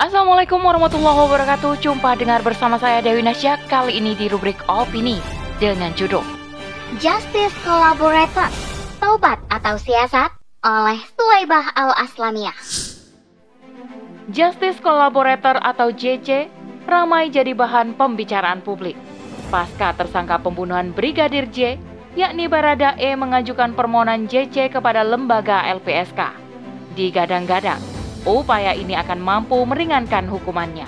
Assalamualaikum warahmatullahi wabarakatuh. Jumpa dengar bersama saya Dewi Nasya. Kali ini di rubrik Opini Dengan judul Justice Collaborator Taubat atau Siasat oleh Suwaibah Al-Aslamiyah. Justice Collaborator atau JC ramai jadi bahan pembicaraan publik. Pasca tersangka pembunuhan Brigadir J yakni Barada E mengajukan permohonan JC kepada lembaga LPSK Digadang-gadang upaya ini akan mampu meringankan hukumannya.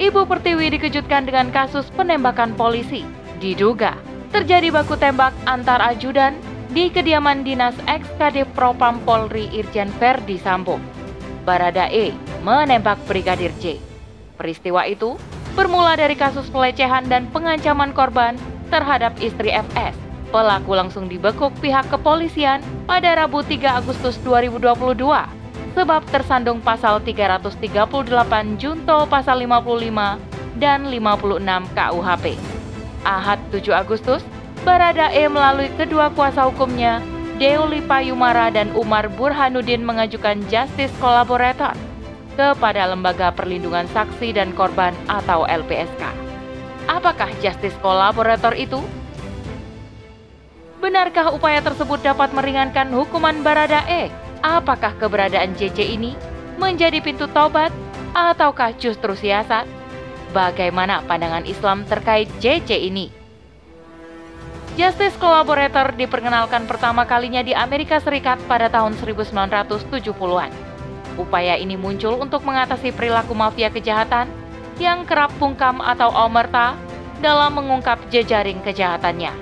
Ibu Pertiwi dikejutkan dengan kasus penembakan polisi. Diduga terjadi baku tembak antar ajudan di kediaman dinas ex Kadif Propam Polri Irjen Verdi Sambo. Barada E menembak Brigadir J. Peristiwa itu bermula dari kasus pelecehan dan pengancaman korban terhadap istri FS. Pelaku langsung dibekuk pihak kepolisian pada Rabu 3 Agustus 2022 sebab tersandung pasal 338 Junto pasal 55 dan 56 KUHP. Ahad 7 Agustus, Baradae melalui kedua kuasa hukumnya, Deoli Payumara dan Umar Burhanuddin mengajukan justice collaborator kepada Lembaga Perlindungan Saksi dan Korban atau LPSK. Apakah justice collaborator itu? Benarkah upaya tersebut dapat meringankan hukuman Baradae? Apakah keberadaan JC ini menjadi pintu taubat ataukah justru siasat? Bagaimana pandangan Islam terkait JC ini? Justice Collaborator diperkenalkan pertama kalinya di Amerika Serikat pada tahun 1970-an. Upaya ini muncul untuk mengatasi perilaku mafia kejahatan yang kerap bungkam atau omerta dalam mengungkap jejaring kejahatannya.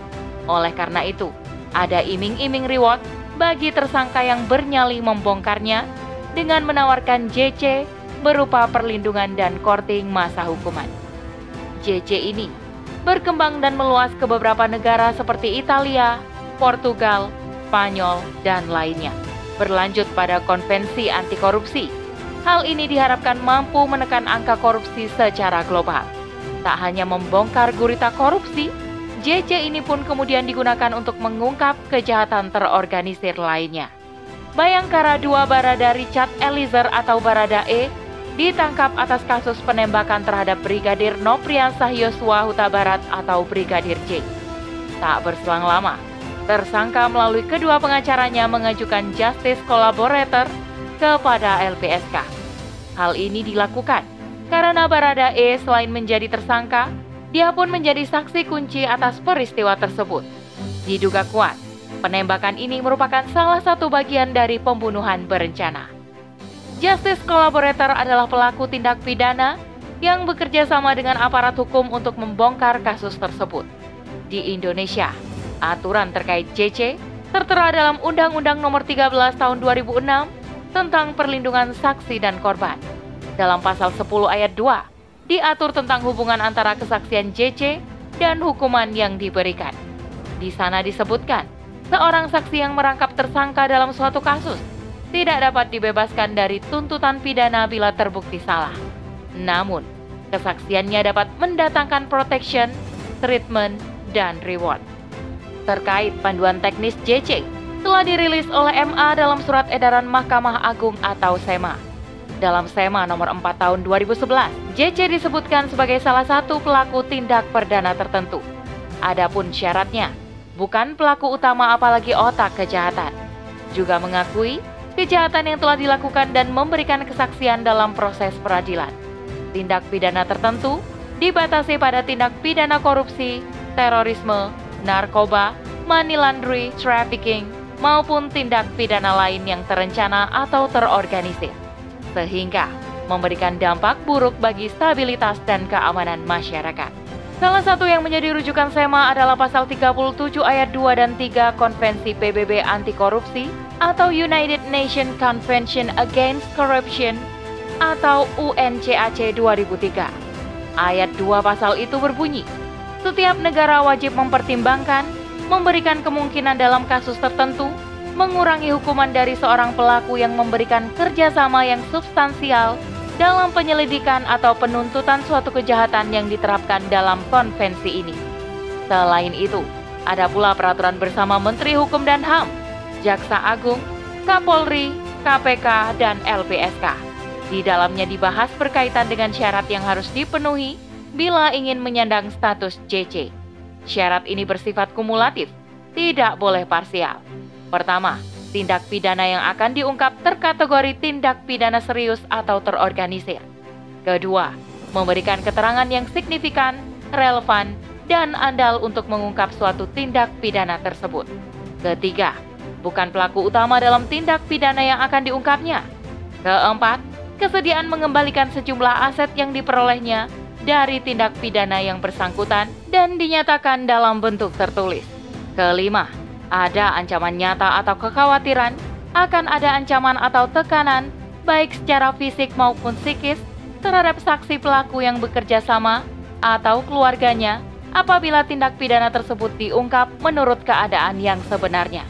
Oleh karena itu, ada iming-iming reward bagi tersangka yang bernyali membongkarnya dengan menawarkan JC berupa perlindungan dan korting masa hukuman. JC ini berkembang dan meluas ke beberapa negara seperti Italia, Portugal, Spanyol, dan lainnya. Berlanjut pada konvensi anti korupsi, hal ini diharapkan mampu menekan angka korupsi secara global. Tak hanya membongkar gurita korupsi, JC ini pun kemudian digunakan untuk mengungkap kejahatan terorganisir lainnya. Bayangkara II Barada Richard Eliezer atau Barada E ditangkap atas kasus penembakan terhadap Brigadir Nopriansah Yosua Huta Barat atau Brigadir J. Tak berselang lama, tersangka melalui kedua pengacaranya mengajukan justice collaborator kepada LPSK. Hal ini dilakukan karena Barada E selain menjadi tersangka, dia pun menjadi saksi kunci atas peristiwa tersebut. Diduga kuat, penembakan ini merupakan salah satu bagian dari pembunuhan berencana. Justice Collaborator adalah pelaku tindak pidana yang bekerja sama dengan aparat hukum untuk membongkar kasus tersebut. Di Indonesia, aturan terkait JC tertera dalam Undang-Undang Nomor 13 Tahun 2006 tentang perlindungan saksi dan korban. Dalam pasal 10 ayat 2, diatur tentang hubungan antara kesaksian JC dan hukuman yang diberikan. Di sana disebutkan, seorang saksi yang merangkap tersangka dalam suatu kasus tidak dapat dibebaskan dari tuntutan pidana bila terbukti salah. Namun, kesaksiannya dapat mendatangkan protection, treatment, dan reward. Terkait panduan teknis JC, telah dirilis oleh MA dalam surat edaran Mahkamah Agung atau SEMA dalam SEMA nomor 4 tahun 2011, JC disebutkan sebagai salah satu pelaku tindak perdana tertentu. Adapun syaratnya, bukan pelaku utama apalagi otak kejahatan. Juga mengakui kejahatan yang telah dilakukan dan memberikan kesaksian dalam proses peradilan. Tindak pidana tertentu dibatasi pada tindak pidana korupsi, terorisme, narkoba, money laundry, trafficking, maupun tindak pidana lain yang terencana atau terorganisir sehingga memberikan dampak buruk bagi stabilitas dan keamanan masyarakat. Salah satu yang menjadi rujukan SEMA adalah pasal 37 ayat 2 dan 3 Konvensi PBB Anti Korupsi atau United Nations Convention Against Corruption atau UNCAC 2003. Ayat 2 pasal itu berbunyi, setiap negara wajib mempertimbangkan, memberikan kemungkinan dalam kasus tertentu mengurangi hukuman dari seorang pelaku yang memberikan kerjasama yang substansial dalam penyelidikan atau penuntutan suatu kejahatan yang diterapkan dalam konvensi ini. Selain itu, ada pula peraturan bersama Menteri Hukum dan HAM, Jaksa Agung, Kapolri, KPK, dan LPSK. Di dalamnya dibahas berkaitan dengan syarat yang harus dipenuhi bila ingin menyandang status JC. Syarat ini bersifat kumulatif, tidak boleh parsial. Pertama, tindak pidana yang akan diungkap terkategori tindak pidana serius atau terorganisir. Kedua, memberikan keterangan yang signifikan, relevan, dan andal untuk mengungkap suatu tindak pidana tersebut. Ketiga, bukan pelaku utama dalam tindak pidana yang akan diungkapnya. Keempat, kesediaan mengembalikan sejumlah aset yang diperolehnya dari tindak pidana yang bersangkutan dan dinyatakan dalam bentuk tertulis. Kelima, ada ancaman nyata atau kekhawatiran akan ada ancaman atau tekanan baik secara fisik maupun psikis terhadap saksi pelaku yang bekerja sama atau keluarganya apabila tindak pidana tersebut diungkap menurut keadaan yang sebenarnya.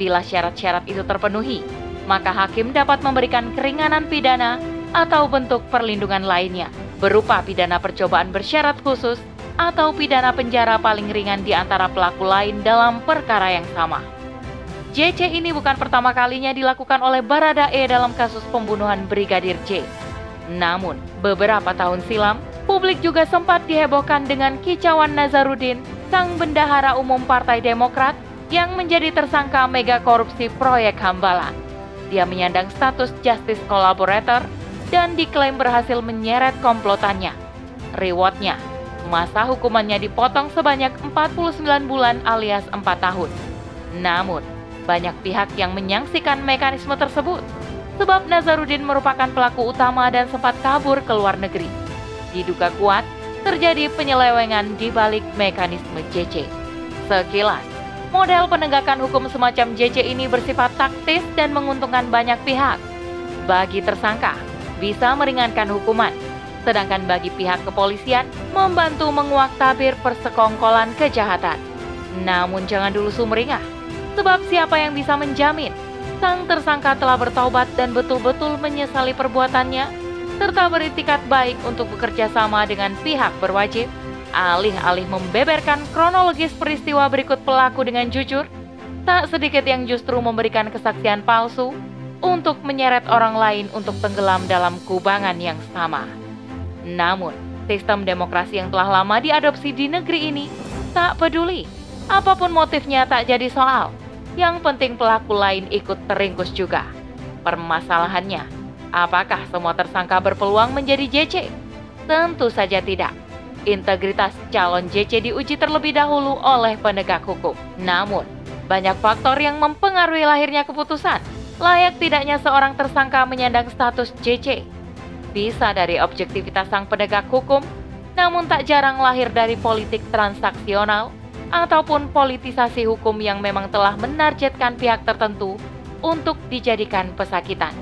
Bila syarat-syarat itu terpenuhi, maka hakim dapat memberikan keringanan pidana atau bentuk perlindungan lainnya, berupa pidana percobaan bersyarat khusus atau pidana penjara paling ringan di antara pelaku lain dalam perkara yang sama. JC ini bukan pertama kalinya dilakukan oleh Barada E dalam kasus pembunuhan Brigadir J. Namun, beberapa tahun silam, publik juga sempat dihebohkan dengan kicauan Nazarudin, sang bendahara umum Partai Demokrat yang menjadi tersangka mega korupsi proyek Hambalang dia menyandang status justice collaborator dan diklaim berhasil menyeret komplotannya. Rewardnya, masa hukumannya dipotong sebanyak 49 bulan alias 4 tahun. Namun, banyak pihak yang menyangsikan mekanisme tersebut, sebab Nazarudin merupakan pelaku utama dan sempat kabur ke luar negeri. Diduga kuat, terjadi penyelewengan di balik mekanisme JC. Sekilas, Model penegakan hukum semacam JC ini bersifat taktis dan menguntungkan banyak pihak. Bagi tersangka, bisa meringankan hukuman, sedangkan bagi pihak kepolisian membantu menguak tabir persekongkolan kejahatan. Namun jangan dulu sumringah, sebab siapa yang bisa menjamin sang tersangka telah bertaubat dan betul-betul menyesali perbuatannya, serta beritikat baik untuk bekerja sama dengan pihak berwajib Alih-alih membeberkan kronologis peristiwa berikut pelaku dengan jujur, tak sedikit yang justru memberikan kesaksian palsu untuk menyeret orang lain untuk tenggelam dalam kubangan yang sama. Namun, sistem demokrasi yang telah lama diadopsi di negeri ini tak peduli. Apa pun motifnya tak jadi soal. Yang penting pelaku lain ikut teringkus juga. Permasalahannya, apakah semua tersangka berpeluang menjadi JC? Tentu saja tidak integritas calon JC diuji terlebih dahulu oleh penegak hukum. Namun, banyak faktor yang mempengaruhi lahirnya keputusan. Layak tidaknya seorang tersangka menyandang status JC. Bisa dari objektivitas sang penegak hukum, namun tak jarang lahir dari politik transaksional ataupun politisasi hukum yang memang telah menargetkan pihak tertentu untuk dijadikan pesakitan.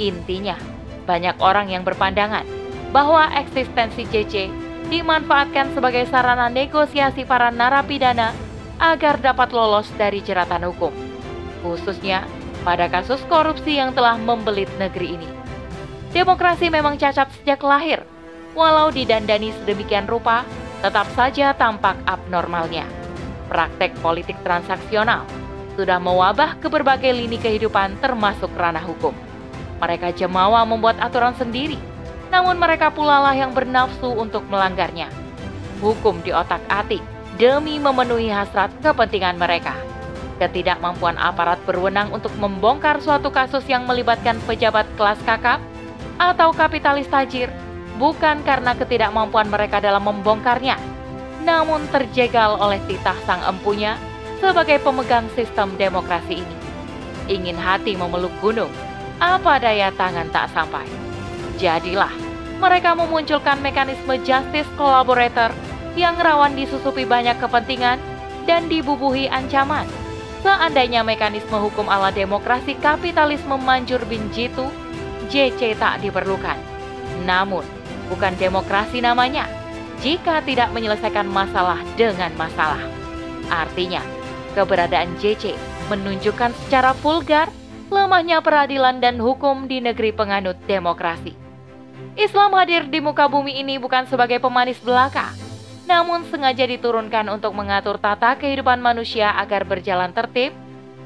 Intinya, banyak orang yang berpandangan bahwa eksistensi JC dimanfaatkan sebagai sarana negosiasi para narapidana agar dapat lolos dari jeratan hukum, khususnya pada kasus korupsi yang telah membelit negeri ini. Demokrasi memang cacat sejak lahir, walau didandani sedemikian rupa, tetap saja tampak abnormalnya. Praktek politik transaksional sudah mewabah ke berbagai lini kehidupan termasuk ranah hukum. Mereka jemawa membuat aturan sendiri namun mereka pula lah yang bernafsu untuk melanggarnya. Hukum di otak-atik demi memenuhi hasrat kepentingan mereka. Ketidakmampuan aparat berwenang untuk membongkar suatu kasus yang melibatkan pejabat kelas kakap atau kapitalis tajir bukan karena ketidakmampuan mereka dalam membongkarnya, namun terjegal oleh titah sang empunya sebagai pemegang sistem demokrasi ini. Ingin hati memeluk gunung, apa daya tangan tak sampai. Jadilah mereka memunculkan mekanisme justice collaborator yang rawan disusupi banyak kepentingan dan dibubuhi ancaman. Seandainya mekanisme hukum ala demokrasi kapitalisme manjur bin jitu, JC tak diperlukan. Namun, bukan demokrasi namanya jika tidak menyelesaikan masalah dengan masalah. Artinya, keberadaan JC menunjukkan secara vulgar lemahnya peradilan dan hukum di negeri penganut demokrasi. Islam hadir di muka bumi ini bukan sebagai pemanis belaka, namun sengaja diturunkan untuk mengatur tata kehidupan manusia agar berjalan tertib,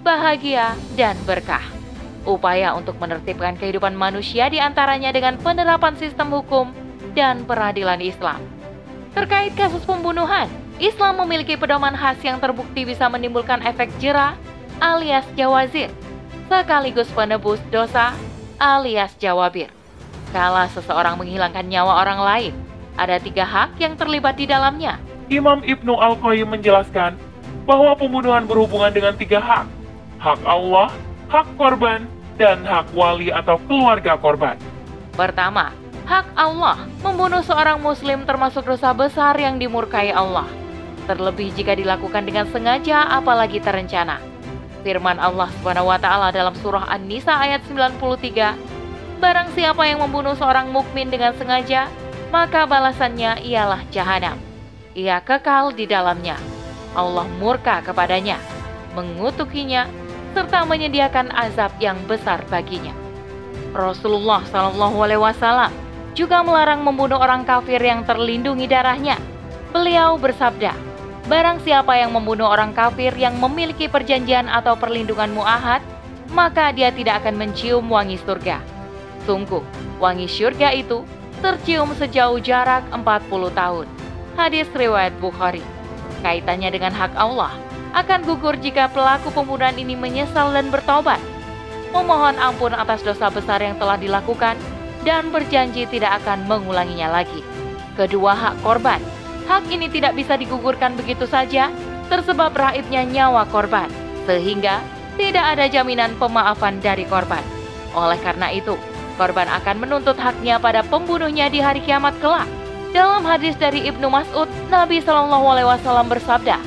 bahagia, dan berkah. Upaya untuk menertibkan kehidupan manusia di antaranya dengan penerapan sistem hukum dan peradilan Islam. Terkait kasus pembunuhan, Islam memiliki pedoman khas yang terbukti bisa menimbulkan efek jerah alias jawazir, sekaligus penebus dosa alias jawabir. Kala seseorang menghilangkan nyawa orang lain, ada tiga hak yang terlibat di dalamnya. Imam Ibnu Al-Qayyim menjelaskan bahwa pembunuhan berhubungan dengan tiga hak. Hak Allah, hak korban, dan hak wali atau keluarga korban. Pertama, hak Allah membunuh seorang muslim termasuk dosa besar yang dimurkai Allah. Terlebih jika dilakukan dengan sengaja apalagi terencana. Firman Allah taala dalam surah An-Nisa ayat 93, Barang siapa yang membunuh seorang mukmin dengan sengaja, maka balasannya ialah jahanam. Ia kekal di dalamnya. Allah murka kepadanya, mengutukinya, serta menyediakan azab yang besar baginya. Rasulullah Shallallahu Alaihi Wasallam juga melarang membunuh orang kafir yang terlindungi darahnya. Beliau bersabda, Barang siapa yang membunuh orang kafir yang memiliki perjanjian atau perlindungan mu'ahad, maka dia tidak akan mencium wangi surga. Sungguh, wangi surga itu tercium sejauh jarak 40 tahun. Hadis riwayat Bukhari. Kaitannya dengan hak Allah akan gugur jika pelaku pembunuhan ini menyesal dan bertobat. Memohon ampun atas dosa besar yang telah dilakukan dan berjanji tidak akan mengulanginya lagi. Kedua hak korban hak ini tidak bisa digugurkan begitu saja tersebab raibnya nyawa korban, sehingga tidak ada jaminan pemaafan dari korban. Oleh karena itu, korban akan menuntut haknya pada pembunuhnya di hari kiamat kelak. Dalam hadis dari Ibnu Mas'ud, Nabi Shallallahu Alaihi Wasallam bersabda,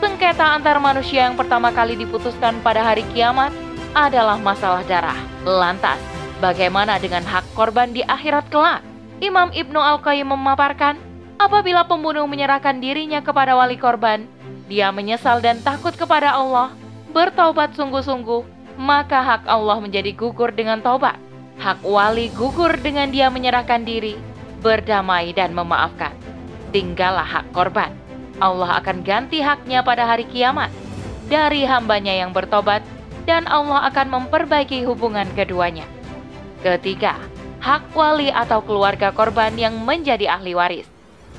sengketa antar manusia yang pertama kali diputuskan pada hari kiamat adalah masalah darah. Lantas, bagaimana dengan hak korban di akhirat kelak? Imam Ibnu Al-Qayyim memaparkan, Apabila pembunuh menyerahkan dirinya kepada wali korban, dia menyesal dan takut kepada Allah, bertaubat sungguh-sungguh, maka hak Allah menjadi gugur dengan taubat. Hak wali gugur dengan dia menyerahkan diri, berdamai dan memaafkan. Tinggallah hak korban. Allah akan ganti haknya pada hari kiamat dari hambanya yang bertobat dan Allah akan memperbaiki hubungan keduanya. Ketiga, hak wali atau keluarga korban yang menjadi ahli waris.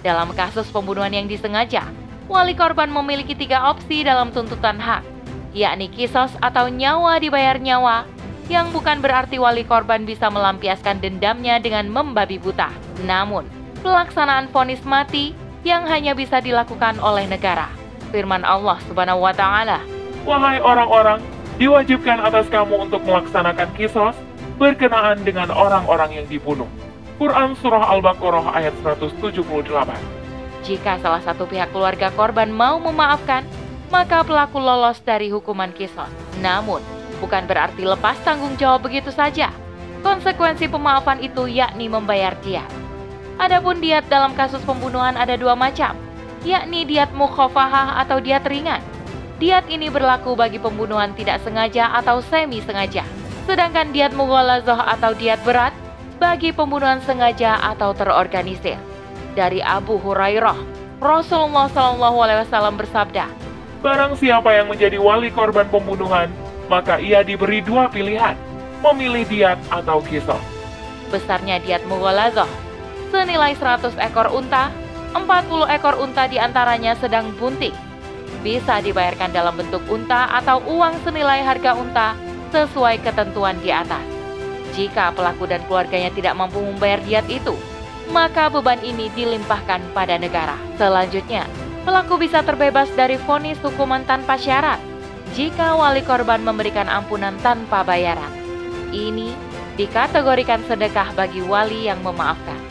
Dalam kasus pembunuhan yang disengaja, wali korban memiliki tiga opsi dalam tuntutan hak, yakni kisos atau nyawa dibayar nyawa, yang bukan berarti wali korban bisa melampiaskan dendamnya dengan membabi buta. Namun, pelaksanaan vonis mati yang hanya bisa dilakukan oleh negara. Firman Allah Subhanahu wa taala, "Wahai orang-orang, diwajibkan atas kamu untuk melaksanakan kisos berkenaan dengan orang-orang yang dibunuh." Quran Surah Al-Baqarah ayat 178. Jika salah satu pihak keluarga korban mau memaafkan, maka pelaku lolos dari hukuman kisos. Namun, bukan berarti lepas tanggung jawab begitu saja. Konsekuensi pemaafan itu yakni membayar diat. Adapun diat dalam kasus pembunuhan ada dua macam, yakni diat mukhafahah atau diat ringan. Diat ini berlaku bagi pembunuhan tidak sengaja atau semi sengaja. Sedangkan diat mughalazoh atau diat berat bagi pembunuhan sengaja atau terorganisir. Dari Abu Hurairah, Rasulullah Shallallahu Alaihi Wasallam bersabda, Barang siapa yang menjadi wali korban pembunuhan, maka ia diberi dua pilihan, memilih diat atau kisah. Besarnya diat mughalazoh, senilai 100 ekor unta, 40 ekor unta di antaranya sedang bunting. Bisa dibayarkan dalam bentuk unta atau uang senilai harga unta sesuai ketentuan di atas. Jika pelaku dan keluarganya tidak mampu membayar diat itu, maka beban ini dilimpahkan pada negara. Selanjutnya, pelaku bisa terbebas dari vonis hukuman tanpa syarat jika wali korban memberikan ampunan tanpa bayaran. Ini dikategorikan sedekah bagi wali yang memaafkan.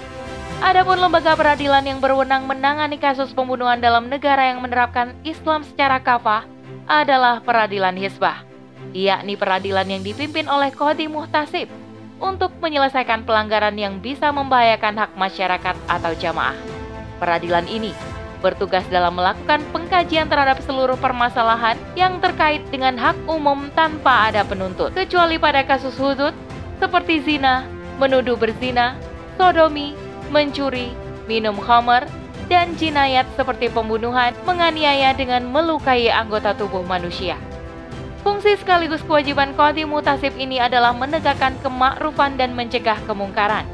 Adapun lembaga peradilan yang berwenang menangani kasus pembunuhan dalam negara yang menerapkan Islam secara kafah adalah peradilan Hizbah, yakni peradilan yang dipimpin oleh Kodi Muhtasib untuk menyelesaikan pelanggaran yang bisa membahayakan hak masyarakat atau jamaah. Peradilan ini bertugas dalam melakukan pengkajian terhadap seluruh permasalahan yang terkait dengan hak umum tanpa ada penuntut, kecuali pada kasus hudud seperti zina, menuduh berzina, sodomi, mencuri, minum khamar, dan jinayat seperti pembunuhan, menganiaya dengan melukai anggota tubuh manusia. Fungsi sekaligus kewajiban kodi mutasib ini adalah menegakkan kemakrufan dan mencegah kemungkaran.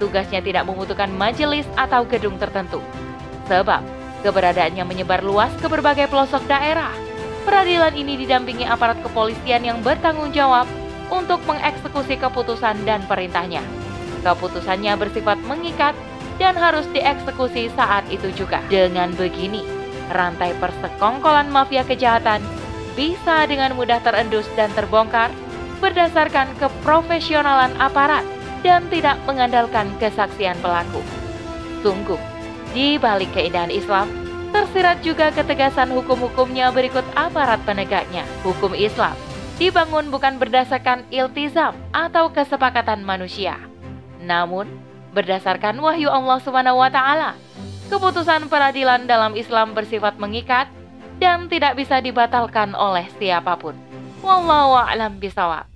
Tugasnya tidak membutuhkan majelis atau gedung tertentu. Sebab, keberadaannya menyebar luas ke berbagai pelosok daerah. Peradilan ini didampingi aparat kepolisian yang bertanggung jawab untuk mengeksekusi keputusan dan perintahnya. Keputusannya bersifat mengikat dan harus dieksekusi saat itu juga. Dengan begini, rantai persekongkolan mafia kejahatan bisa dengan mudah terendus dan terbongkar berdasarkan keprofesionalan aparat dan tidak mengandalkan kesaksian pelaku. Sungguh, di balik keindahan Islam, tersirat juga ketegasan hukum-hukumnya berikut aparat penegaknya. Hukum Islam dibangun bukan berdasarkan iltizam atau kesepakatan manusia, namun berdasarkan wahyu Allah taala. Keputusan peradilan dalam Islam bersifat mengikat dan tidak bisa dibatalkan oleh siapa pun. Wallahu a'lam bisawab.